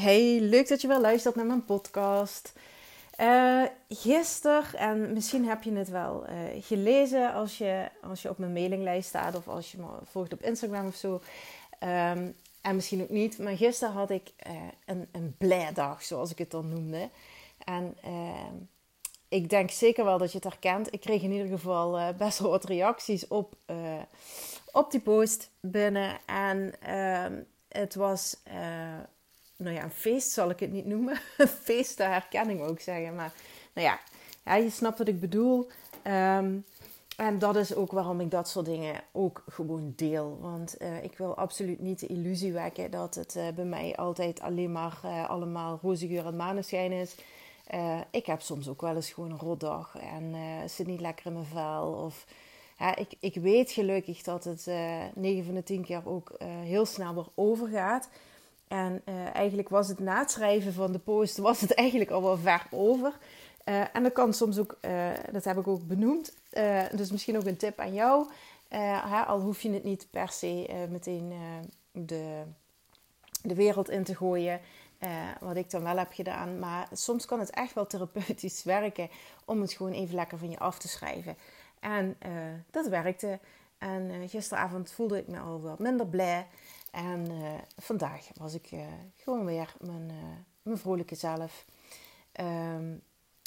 Hey, leuk dat je weer luistert naar mijn podcast. Uh, gisteren, en misschien heb je het wel uh, gelezen als je, als je op mijn mailinglijst staat of als je me volgt op Instagram of zo. Um, en misschien ook niet, maar gisteren had ik uh, een, een blij dag, zoals ik het dan noemde. En ehm, ik denk zeker wel dat je het herkent. Ik kreeg in ieder geval best wel wat reacties op, op die post binnen. En ehm, het was nou ja, een feest zal ik het niet noemen. Een feest, de herkenning ook zeggen. Maar nou ja, ja je snapt wat ik bedoel. Ehm, en dat is ook waarom ik dat soort dingen ook gewoon deel. Want uh, ik wil absoluut niet de illusie wekken dat het uh, bij mij altijd alleen maar uh, allemaal roze geur en maneschijn is. ik heb soms ook wel eens gewoon een rotdag en zit niet lekker in mijn vel. Of, ik, ik weet gelukkig dat het 9 van de 10 keer ook heel snel weer overgaat. En uh, eigenlijk was het na het schrijven van de post, was het eigenlijk al wel ver over. Uh, en dat kan soms ook, uh, dat heb ik ook benoemd. dus misschien ook een tip aan jou. Al hoef je het niet per se meteen de, de wereld in te gooien. wat ik dan wel heb gedaan. Maar soms kan het echt wel therapeutisch werken om het gewoon even lekker van je af te schrijven. En dat werkte. En gisteravond voelde ik me al wat minder blij. En uh, vandaag was ik uh, gewoon weer mijn, uh, mijn vrolijke zelf. Um,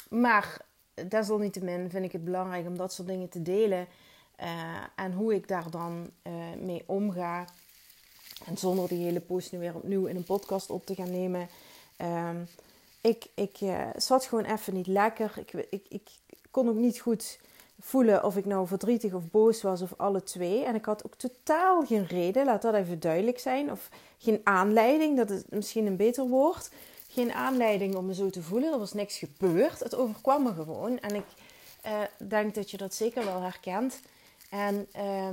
maar desalniettemin vind ik het belangrijk om dat soort dingen te delen. en hoe ik daar dan mee omga. En zonder die hele post nu weer opnieuw in een podcast op te gaan nemen. Um, ik ik zat gewoon even niet lekker. Ik, ik, ik kon ook niet goed voelen of ik nou verdrietig of boos was of alle twee. En ik had ook totaal geen reden, laat dat even duidelijk zijn. Of geen aanleiding, dat is misschien een beter woord. Geen aanleiding om me zo te voelen. Er was niks gebeurd. Het overkwam me gewoon. En ik uh, denk dat je dat zeker wel herkent. En uh,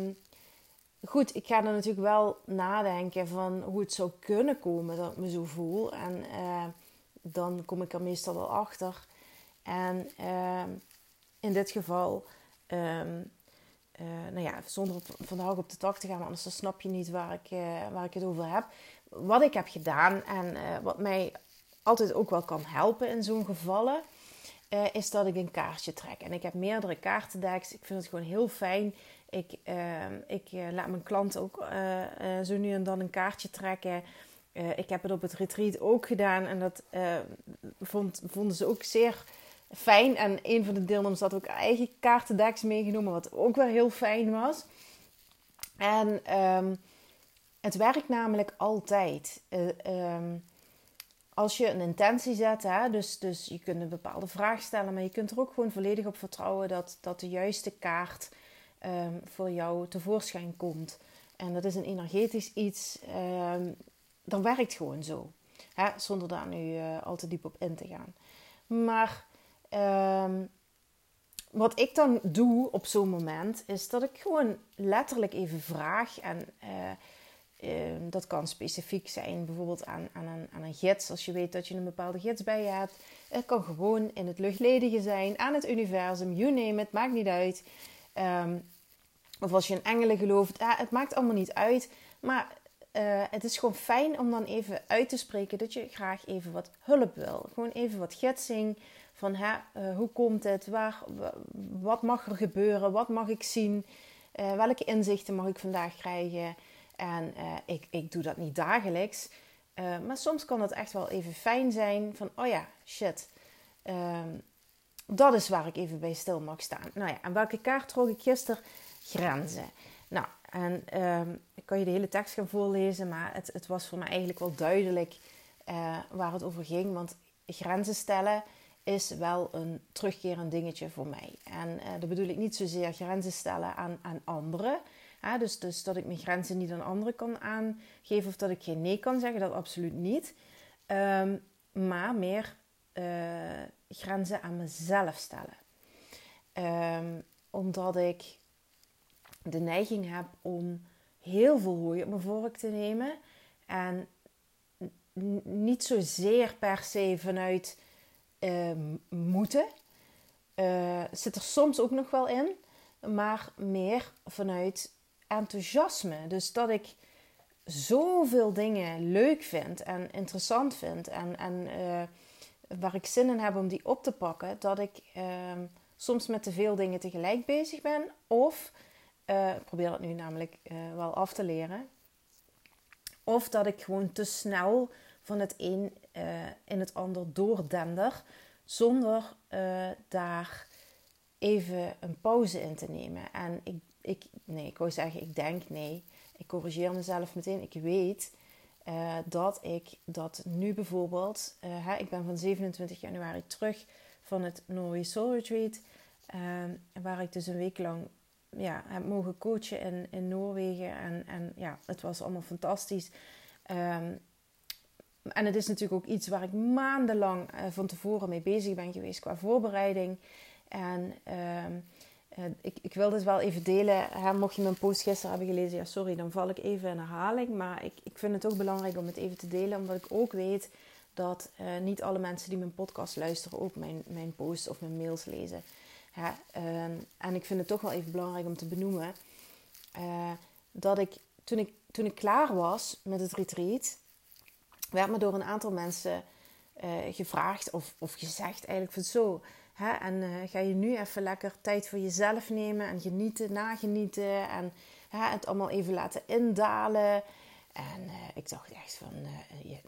goed, ik ga er natuurlijk wel nadenken van hoe het zou kunnen komen dat ik me zo voel. En uh, dan kom ik er meestal wel achter. En ehm, in dit geval, um, uh, nou ja, zonder van de hoog op de tak te gaan, anders dan snap je niet waar ik, uh, waar ik het over heb. Wat ik heb gedaan en uh, wat mij altijd ook wel kan helpen in zo'n gevallen, is dat ik een kaartje trek. En ik heb meerdere kaartendeks. Ik vind het gewoon heel fijn. Ik, ehm, ik laat mijn klanten ook zo nu en dan een kaartje trekken. ik heb het op het retreat ook gedaan en dat vond, vonden ze ook zeer fijn. En een van de deelnemers had ook eigen kaartendeks meegenomen, wat ook wel heel fijn was. En um, het werkt namelijk altijd. Uh, um, als je een intentie zet, hè, dus, dus je kunt een bepaalde vraag stellen, maar je kunt er ook gewoon volledig op vertrouwen dat, dat de juiste kaart um, voor jou tevoorschijn komt. En dat is een energetisch iets, dat werkt gewoon zo. Hè, zonder daar nu uh, al te diep op in te gaan. Maar Um, wat ik dan doe op zo'n moment, is dat ik gewoon letterlijk even vraag. En uh, uh, dat kan specifiek zijn, bijvoorbeeld aan, aan, een, aan een gids. Als je weet dat je een bepaalde gids bij je hebt. Het kan gewoon in het luchtledige zijn, aan het universum, you name it, maakt niet uit. Um, of als je in engelen gelooft, ah, het maakt allemaal niet uit. Maar uh, het is gewoon fijn om dan even uit te spreken dat je graag even wat hulp wil. Gewoon even wat gidsing. Van hè, uh, hoe komt het? Waar, wat mag er gebeuren? Wat mag ik zien? Uh, welke inzichten mag ik vandaag krijgen? En ik, ik doe dat niet dagelijks. maar soms kan het echt wel even fijn zijn van, oh ja, shit. Ehm, dat is waar ik even bij stil mag staan. Nou ja, en welke kaart trok ik gisteren? Grenzen. En um, ik kan je de hele tekst gaan voorlezen, maar het, het was voor mij eigenlijk wel duidelijk waar het over ging. Want grenzen stellen is wel een terugkerend dingetje voor mij. En uh, dat bedoel ik niet zozeer grenzen stellen aan, aan anderen. dus, dus dat ik mijn grenzen niet aan anderen kan aangeven of dat ik geen nee kan zeggen, dat absoluut niet. Um, maar meer uh, grenzen aan mezelf stellen. Um, omdat ik de neiging heb om heel veel hooi op mijn vork te nemen. En niet zozeer per se vanuit uh, moeten. Uh, zit er soms ook nog wel in, maar meer vanuit enthousiasme. Dus dat ik zoveel dingen leuk vind en interessant vind en, en waar ik zin in heb om die op te pakken, dat ik ehm, soms met te veel dingen tegelijk bezig ben. Of, ik probeer dat nu namelijk wel af te leren. Of dat ik gewoon te snel van het een in het ander doordender. Zonder daar even een pauze in te nemen. En ik, ik, nee, ik wou zeggen, ik denk nee. Ik corrigeer mezelf meteen. Ik weet dat ik dat nu bijvoorbeeld, hè, ik ben van 27 januari terug van het Norway Soul Retreat, waar ik dus een week lang ja, heb mogen coachen in, in Noorwegen. En, en ja, het was allemaal fantastisch. Um, en het is natuurlijk ook iets waar ik maandenlang uh, van tevoren mee bezig ben geweest qua voorbereiding. En uh, ik, ik wil dit wel even delen. Hè, mocht je mijn post gisteren hebben gelezen, ja sorry, dan val ik even in herhaling. Maar ik, ik vind het ook belangrijk om het even te delen, omdat ik ook weet dat uh, niet alle mensen die mijn podcast luisteren ook mijn, mijn posts of mijn mails lezen. Uh, en ik vind het toch wel even belangrijk om te benoemen uh, dat ik toen, ik toen ik klaar was met het retreat, werd me door een aantal mensen gevraagd of, of gezegd eigenlijk van zo Hè? En uh, ga je nu even lekker tijd voor jezelf nemen en genieten, nagenieten en hè, het allemaal even laten indalen. En ik dacht echt van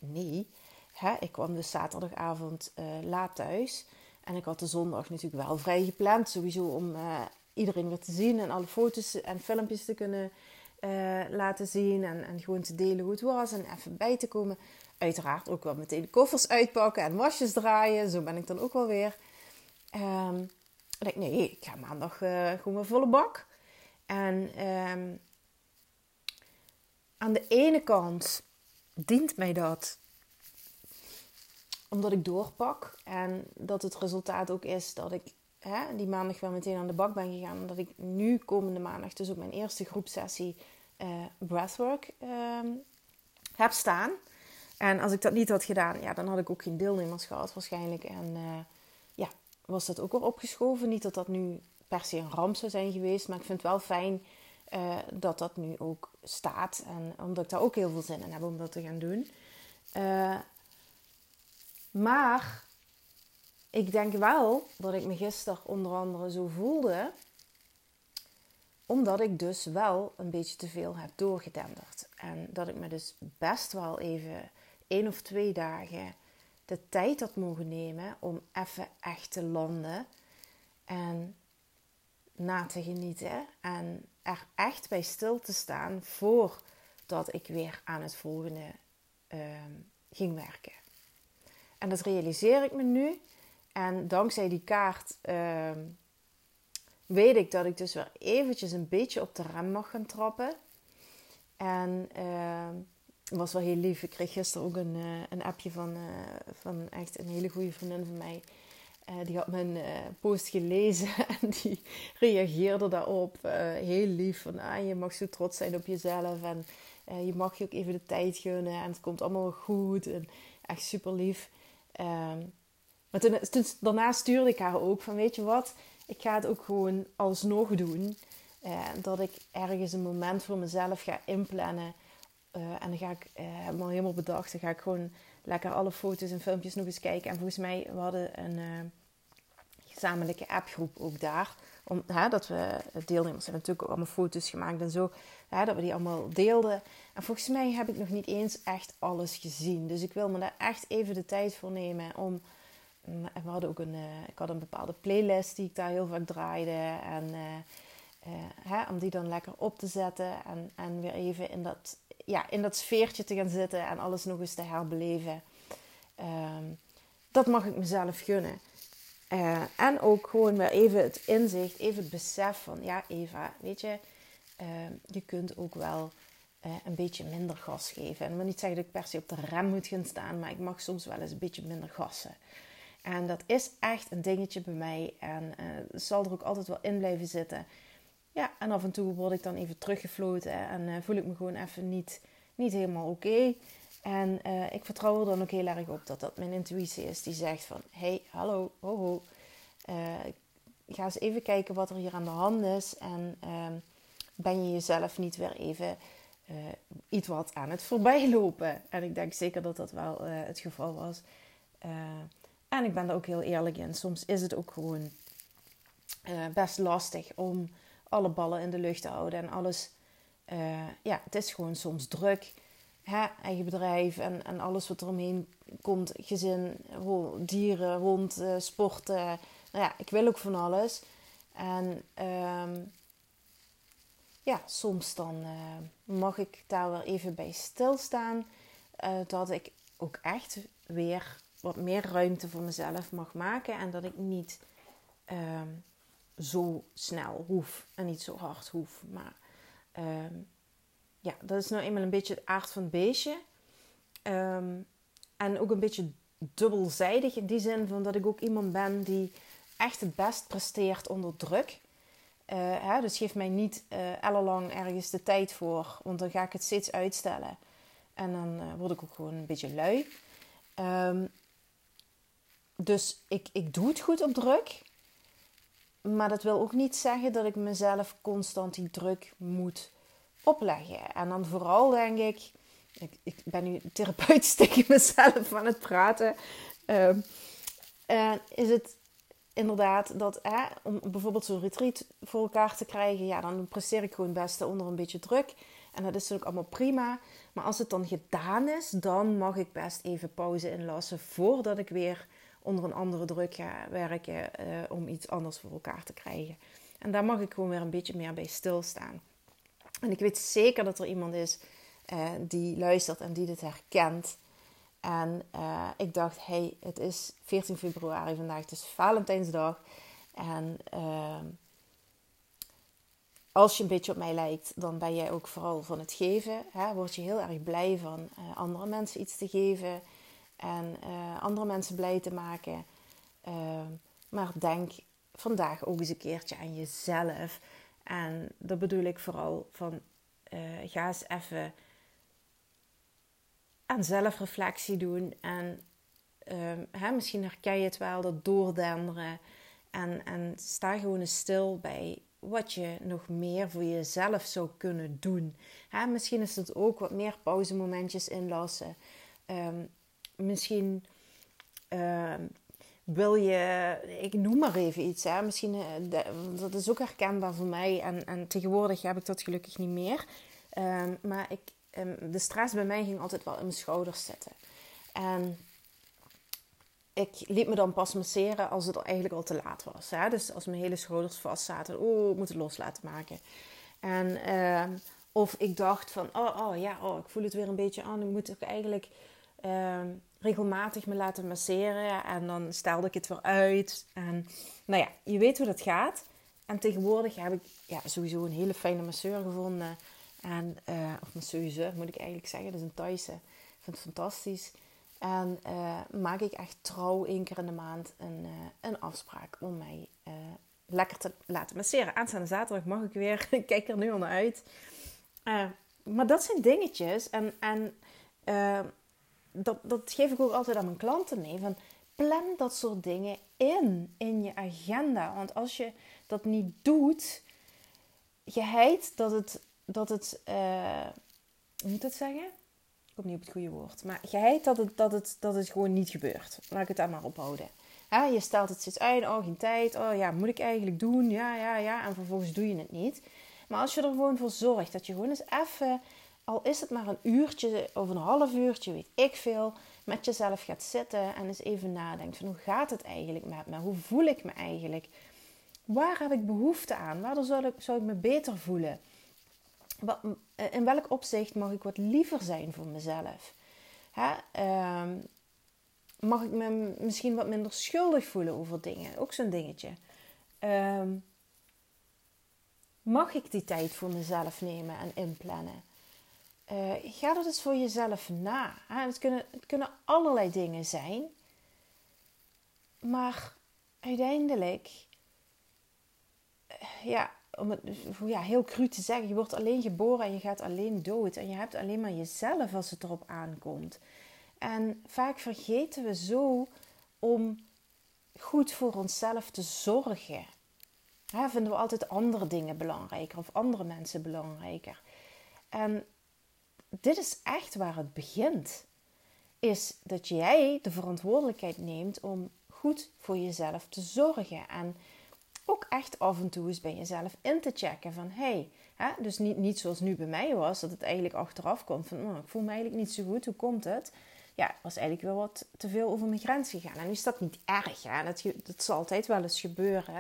nee. Hè? Ik kwam dus zaterdagavond laat thuis. En ik had de zondag natuurlijk wel vrij gepland. Sowieso om iedereen weer te zien en alle foto's en filmpjes te kunnen laten zien. En, en gewoon te delen hoe het was en even bij te komen. Uiteraard ook wel meteen koffers uitpakken en wasjes draaien. Zo ben ik dan ook wel weer. Um, ik nee, ik ga maandag uh, gewoon mijn volle bak. En um, aan de ene kant dient mij dat omdat ik doorpak. En dat het resultaat ook is dat ik hè, die maandag wel meteen aan de bak ben gegaan. Omdat ik nu komende maandag dus op mijn eerste groepsessie uh, breathwork um, heb staan. En als ik dat niet had gedaan, ja, dan had ik ook geen deelnemers gehad waarschijnlijk. En uh, was dat ook al opgeschoven. Niet dat dat nu per se een ramp zou zijn geweest, maar ik vind het wel fijn uh, dat dat nu ook staat. En omdat ik daar ook heel veel zin in heb om dat te gaan doen. Maar ik denk wel dat ik me gisteren onder andere zo voelde. Omdat ik dus wel een beetje te veel heb doorgedenderd. En dat ik me dus best wel even één of twee dagen de tijd had mogen nemen om even echt te landen en na te genieten en er echt bij stil te staan voordat ik weer aan het volgende ehm, ging werken. En dat realiseer ik me nu. En dankzij die kaart ehm, weet ik dat ik dus weer eventjes een beetje op de rem mag gaan trappen. En uh, was wel heel lief. Ik kreeg gisteren ook een, uh, een appje van, uh, van echt een hele goede vriendin van mij. Uh, die had mijn post gelezen en die reageerde daarop. heel lief van ah, je mag zo trots zijn op jezelf en je mag je ook even de tijd gunnen en het komt allemaal goed. En echt super lief. Ehm, maar daarna stuurde ik haar ook van weet je wat, ik ga het ook gewoon alsnog doen. dat ik ergens een moment voor mezelf ga inplannen uh, en dan ga ik uh, helemaal, helemaal bedacht. Dan ga ik gewoon lekker alle foto's en filmpjes nog eens kijken. En volgens mij, we hadden een uh, gezamenlijke appgroep ook daar. Om, hè, dat we deelnemers hebben natuurlijk ook allemaal foto's gemaakt en zo. Hè, dat we die allemaal deelden. En volgens mij heb ik nog niet eens echt alles gezien. Dus ik wil me daar echt even de tijd voor nemen om... Mm, we hadden ook een, ik had een bepaalde playlist die ik daar heel vaak draaide. En hè, om die dan lekker op te zetten. En, en weer even in dat ja, in dat sfeertje te gaan zitten en alles nog eens te herbeleven. Ehm, dat mag ik mezelf gunnen. Uh, en ook gewoon weer even het inzicht, even het besef van, ja Eva, weet je, uh, je kunt ook wel uh, een beetje minder gas geven. En ik wil niet zeggen dat ik per se op de rem moet gaan staan, maar ik mag soms wel eens een beetje minder gassen. En dat is echt een dingetje bij mij en zal er ook altijd wel in blijven zitten. Ja, en af en toe word ik dan even teruggefloten en voel ik me gewoon even niet, niet helemaal oké. En uh, ik vertrouw er dan ook heel erg op dat dat mijn intuïtie is die zegt van... hey, hallo, ho, ho. Uh, ga eens even kijken wat er hier aan de hand is. En ehm, ben je jezelf niet weer even iets wat aan het voorbijlopen. En ik denk zeker dat dat wel het geval was. en ik ben er ook heel eerlijk in. Soms is het ook gewoon best lastig om alle ballen in de lucht te houden en alles. ja, het is gewoon soms druk eigen bedrijf en, en alles wat er omheen komt, gezin, dieren, rond, uh, sporten. Nou ja, ik wil ook van alles. En ehm, ja, soms dan uh, mag ik daar weer even bij stilstaan. Uh, dat ik ook echt weer wat meer ruimte voor mezelf mag maken. En dat ik niet ehm, zo snel hoef en niet zo hard hoef. Maar um, ja, dat is nou eenmaal een beetje het aard van het beestje. Ehm, en ook een beetje dubbelzijdig in die zin van dat ik ook iemand ben die echt het best presteert onder druk. Uh, hè, dus geef mij niet uh, ellenlang ergens de tijd voor, want dan ga ik het steeds uitstellen. En dan uh, word ik ook gewoon een beetje lui. Um, dus ik, ik doe het goed op druk. Maar dat wil ook niet zeggen dat ik mezelf constant die druk moet opleggen. En dan vooral denk ik, ik, ik ben nu therapeutisch tegen mezelf aan het praten. Uh, is het inderdaad dat om bijvoorbeeld zo'n retreat voor elkaar te krijgen, ja, dan presteer ik gewoon het beste onder een beetje druk. En dat is ook allemaal prima. Maar als het dan gedaan is, dan mag ik best even pauze inlassen voordat ik weer onder een andere druk ga werken uh, om iets anders voor elkaar te krijgen. En daar mag ik gewoon weer een beetje meer bij stilstaan. En ik weet zeker dat er iemand is uh, die luistert en die dit herkent. En uh, ik dacht, hey, het is 14 februari vandaag, het is Valentijnsdag. En uh, als je een beetje op mij lijkt, dan ben jij ook vooral van het geven. Hè? Word je heel erg blij van uh, andere mensen iets te geven en andere mensen blij te maken. maar denk vandaag ook eens een keertje aan jezelf. En dat bedoel ik vooral van uh, ga eens even aan zelfreflectie doen. En uh, hè, misschien herken je het wel, dat doordenderen. En, en sta gewoon eens stil bij wat je nog meer voor jezelf zou kunnen doen. Hè, misschien is het ook wat meer pauzemomentjes inlassen. Um, misschien um, wil je, ik noem maar even iets, hè? misschien, uh, dat is ook herkenbaar voor mij en, en tegenwoordig heb ik dat gelukkig niet meer. Um, maar ik, um, de stress bij mij ging altijd wel in mijn schouders zitten. En ik liet me dan pas masseren als het eigenlijk al te laat was. Hè? Dus als mijn hele schouders vast zaten, oh, ik moet het los laten maken. En, uh, of ik dacht van, oh, oh ja, oh, ik voel het weer een beetje aan, ik moet ook eigenlijk regelmatig me laten masseren. En dan stelde ik het weer uit. En nou ja, je weet hoe dat gaat. En tegenwoordig heb ik ja, sowieso een hele fijne masseur gevonden. En, uh, of masseuse moet ik eigenlijk zeggen. Dat is een Thaise. Ik vind het fantastisch. En uh, maak ik echt trouw één keer in de maand een, uh, een afspraak om mij lekker te laten masseren. Aanstaande zaterdag mag ik weer. ik kijk er nu al naar uit. maar dat zijn dingetjes. En, en dat, dat geef ik ook altijd aan mijn klanten mee. Van plan dat soort dingen in, in je agenda. Want als je dat niet doet, geheid dat het, dat het uh, hoe moet het zeggen? Ik kom niet op het goede woord. Maar geheid dat het, dat, het, dat het gewoon niet gebeurt. Laat ik het daar maar ophouden. Je stelt het steeds uit. Oh, geen tijd. Oh ja, moet ik eigenlijk doen? Ja, ja, ja. En vervolgens doe je het niet. Maar als je er gewoon voor zorgt dat je gewoon eens even al is het maar een uurtje of een half uurtje, weet ik veel, met jezelf gaat zitten en eens even nadenkt van hoe gaat het eigenlijk met me? Hoe voel ik me eigenlijk? Waar heb ik behoefte aan? Waardoor zou ik, zou ik me beter voelen? In welk opzicht mag ik wat liever zijn voor mezelf? Ehm, mag ik me misschien wat minder schuldig voelen over dingen? Ook zo'n dingetje. Ehm, mag ik die tijd voor mezelf nemen en inplannen? Uh, ga dat eens voor jezelf na. Het kunnen, het kunnen allerlei dingen zijn. Maar uiteindelijk, eh, ja, om het ja, heel cru te zeggen, je wordt alleen geboren en je gaat alleen dood. En je hebt alleen maar jezelf als het erop aankomt. En vaak vergeten we zo om goed voor onszelf te zorgen. vinden we altijd andere dingen belangrijker of andere mensen belangrijker. En dit is echt waar het begint. Is dat jij de verantwoordelijkheid neemt om goed voor jezelf te zorgen. En ook echt af en toe eens bij jezelf in te checken van hey, dus niet, niet zoals nu bij mij was, dat het eigenlijk achteraf komt van oh, ik voel me eigenlijk niet zo goed, hoe komt het? Ja, was eigenlijk wel wat te veel over mijn grens gegaan. En nu is dat niet erg, hè? Dat, dat zal altijd wel eens gebeuren.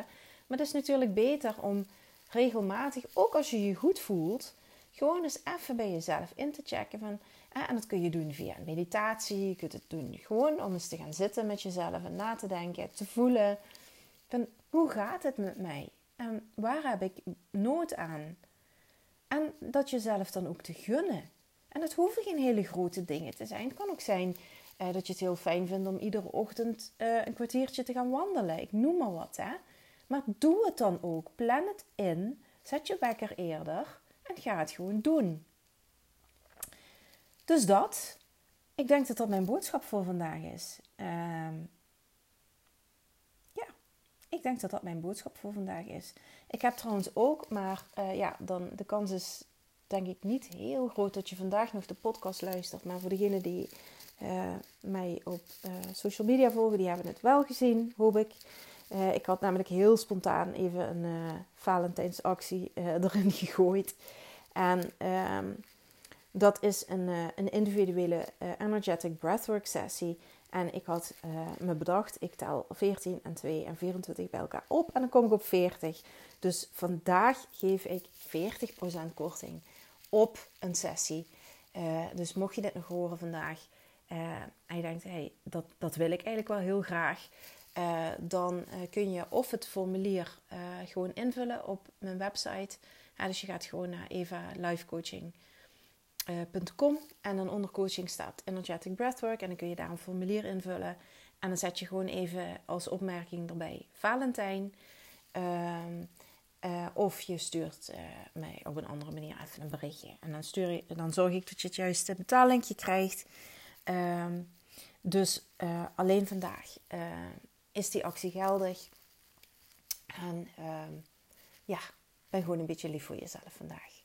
Maar het is natuurlijk beter om regelmatig, ook als je je goed voelt, gewoon eens even bij jezelf in te checken van en dat kun je doen via meditatie. Je kunt het doen gewoon om eens te gaan zitten met jezelf en na te denken, te voelen. Van hoe gaat het met mij? En waar heb ik nood aan? En dat jezelf dan ook te gunnen. En het hoeven geen hele grote dingen te zijn. Het kan ook zijn eh, dat je het heel fijn vindt om iedere ochtend eh, een kwartiertje te gaan wandelen. Ik noem maar wat, hè. Maar doe het dan ook. Plan het in. Zet je wekker eerder. En ga het gewoon doen. Dus dat. Ik denk dat dat mijn boodschap voor vandaag is. Ehm, ja, ik denk dat dat mijn boodschap voor vandaag is. Ik heb trouwens ook, maar uh, ja, dan de kans is denk ik niet heel groot dat je vandaag nog de podcast luistert. Maar voor degenen die uh, mij op uh, social media volgen, die hebben het wel gezien, hoop ik. Ik had namelijk heel spontaan even een Valentijnsactie erin gegooid. En um, dat is een, uh, een individuele uh, energetic breathwork sessie. En ik had uh, me bedacht, ik tel 14 en 2 en 24 bij elkaar op. En dan kom ik op 40. Dus vandaag geef ik 40% korting op een sessie. dus mocht je dit nog horen vandaag en je denkt, hey, dat, dat wil ik eigenlijk wel heel graag. Dan kun je of het formulier gewoon invullen op mijn website. dus je gaat gewoon naar Eva Life Coaching uh, en dan onder coaching staat Energetic Breathwork en dan kun je daar een formulier invullen en dan zet je gewoon even als opmerking erbij Valentijn ehm, of je stuurt mij op een andere manier even een berichtje en dan, stuur dan zorg ik dat je het juiste betaallinkje krijgt. Um, dus alleen vandaag is die actie geldig. En um, ja, ben gewoon een beetje lief voor jezelf vandaag.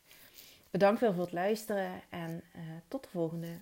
Bedankt weer voor het luisteren en uh, tot de volgende.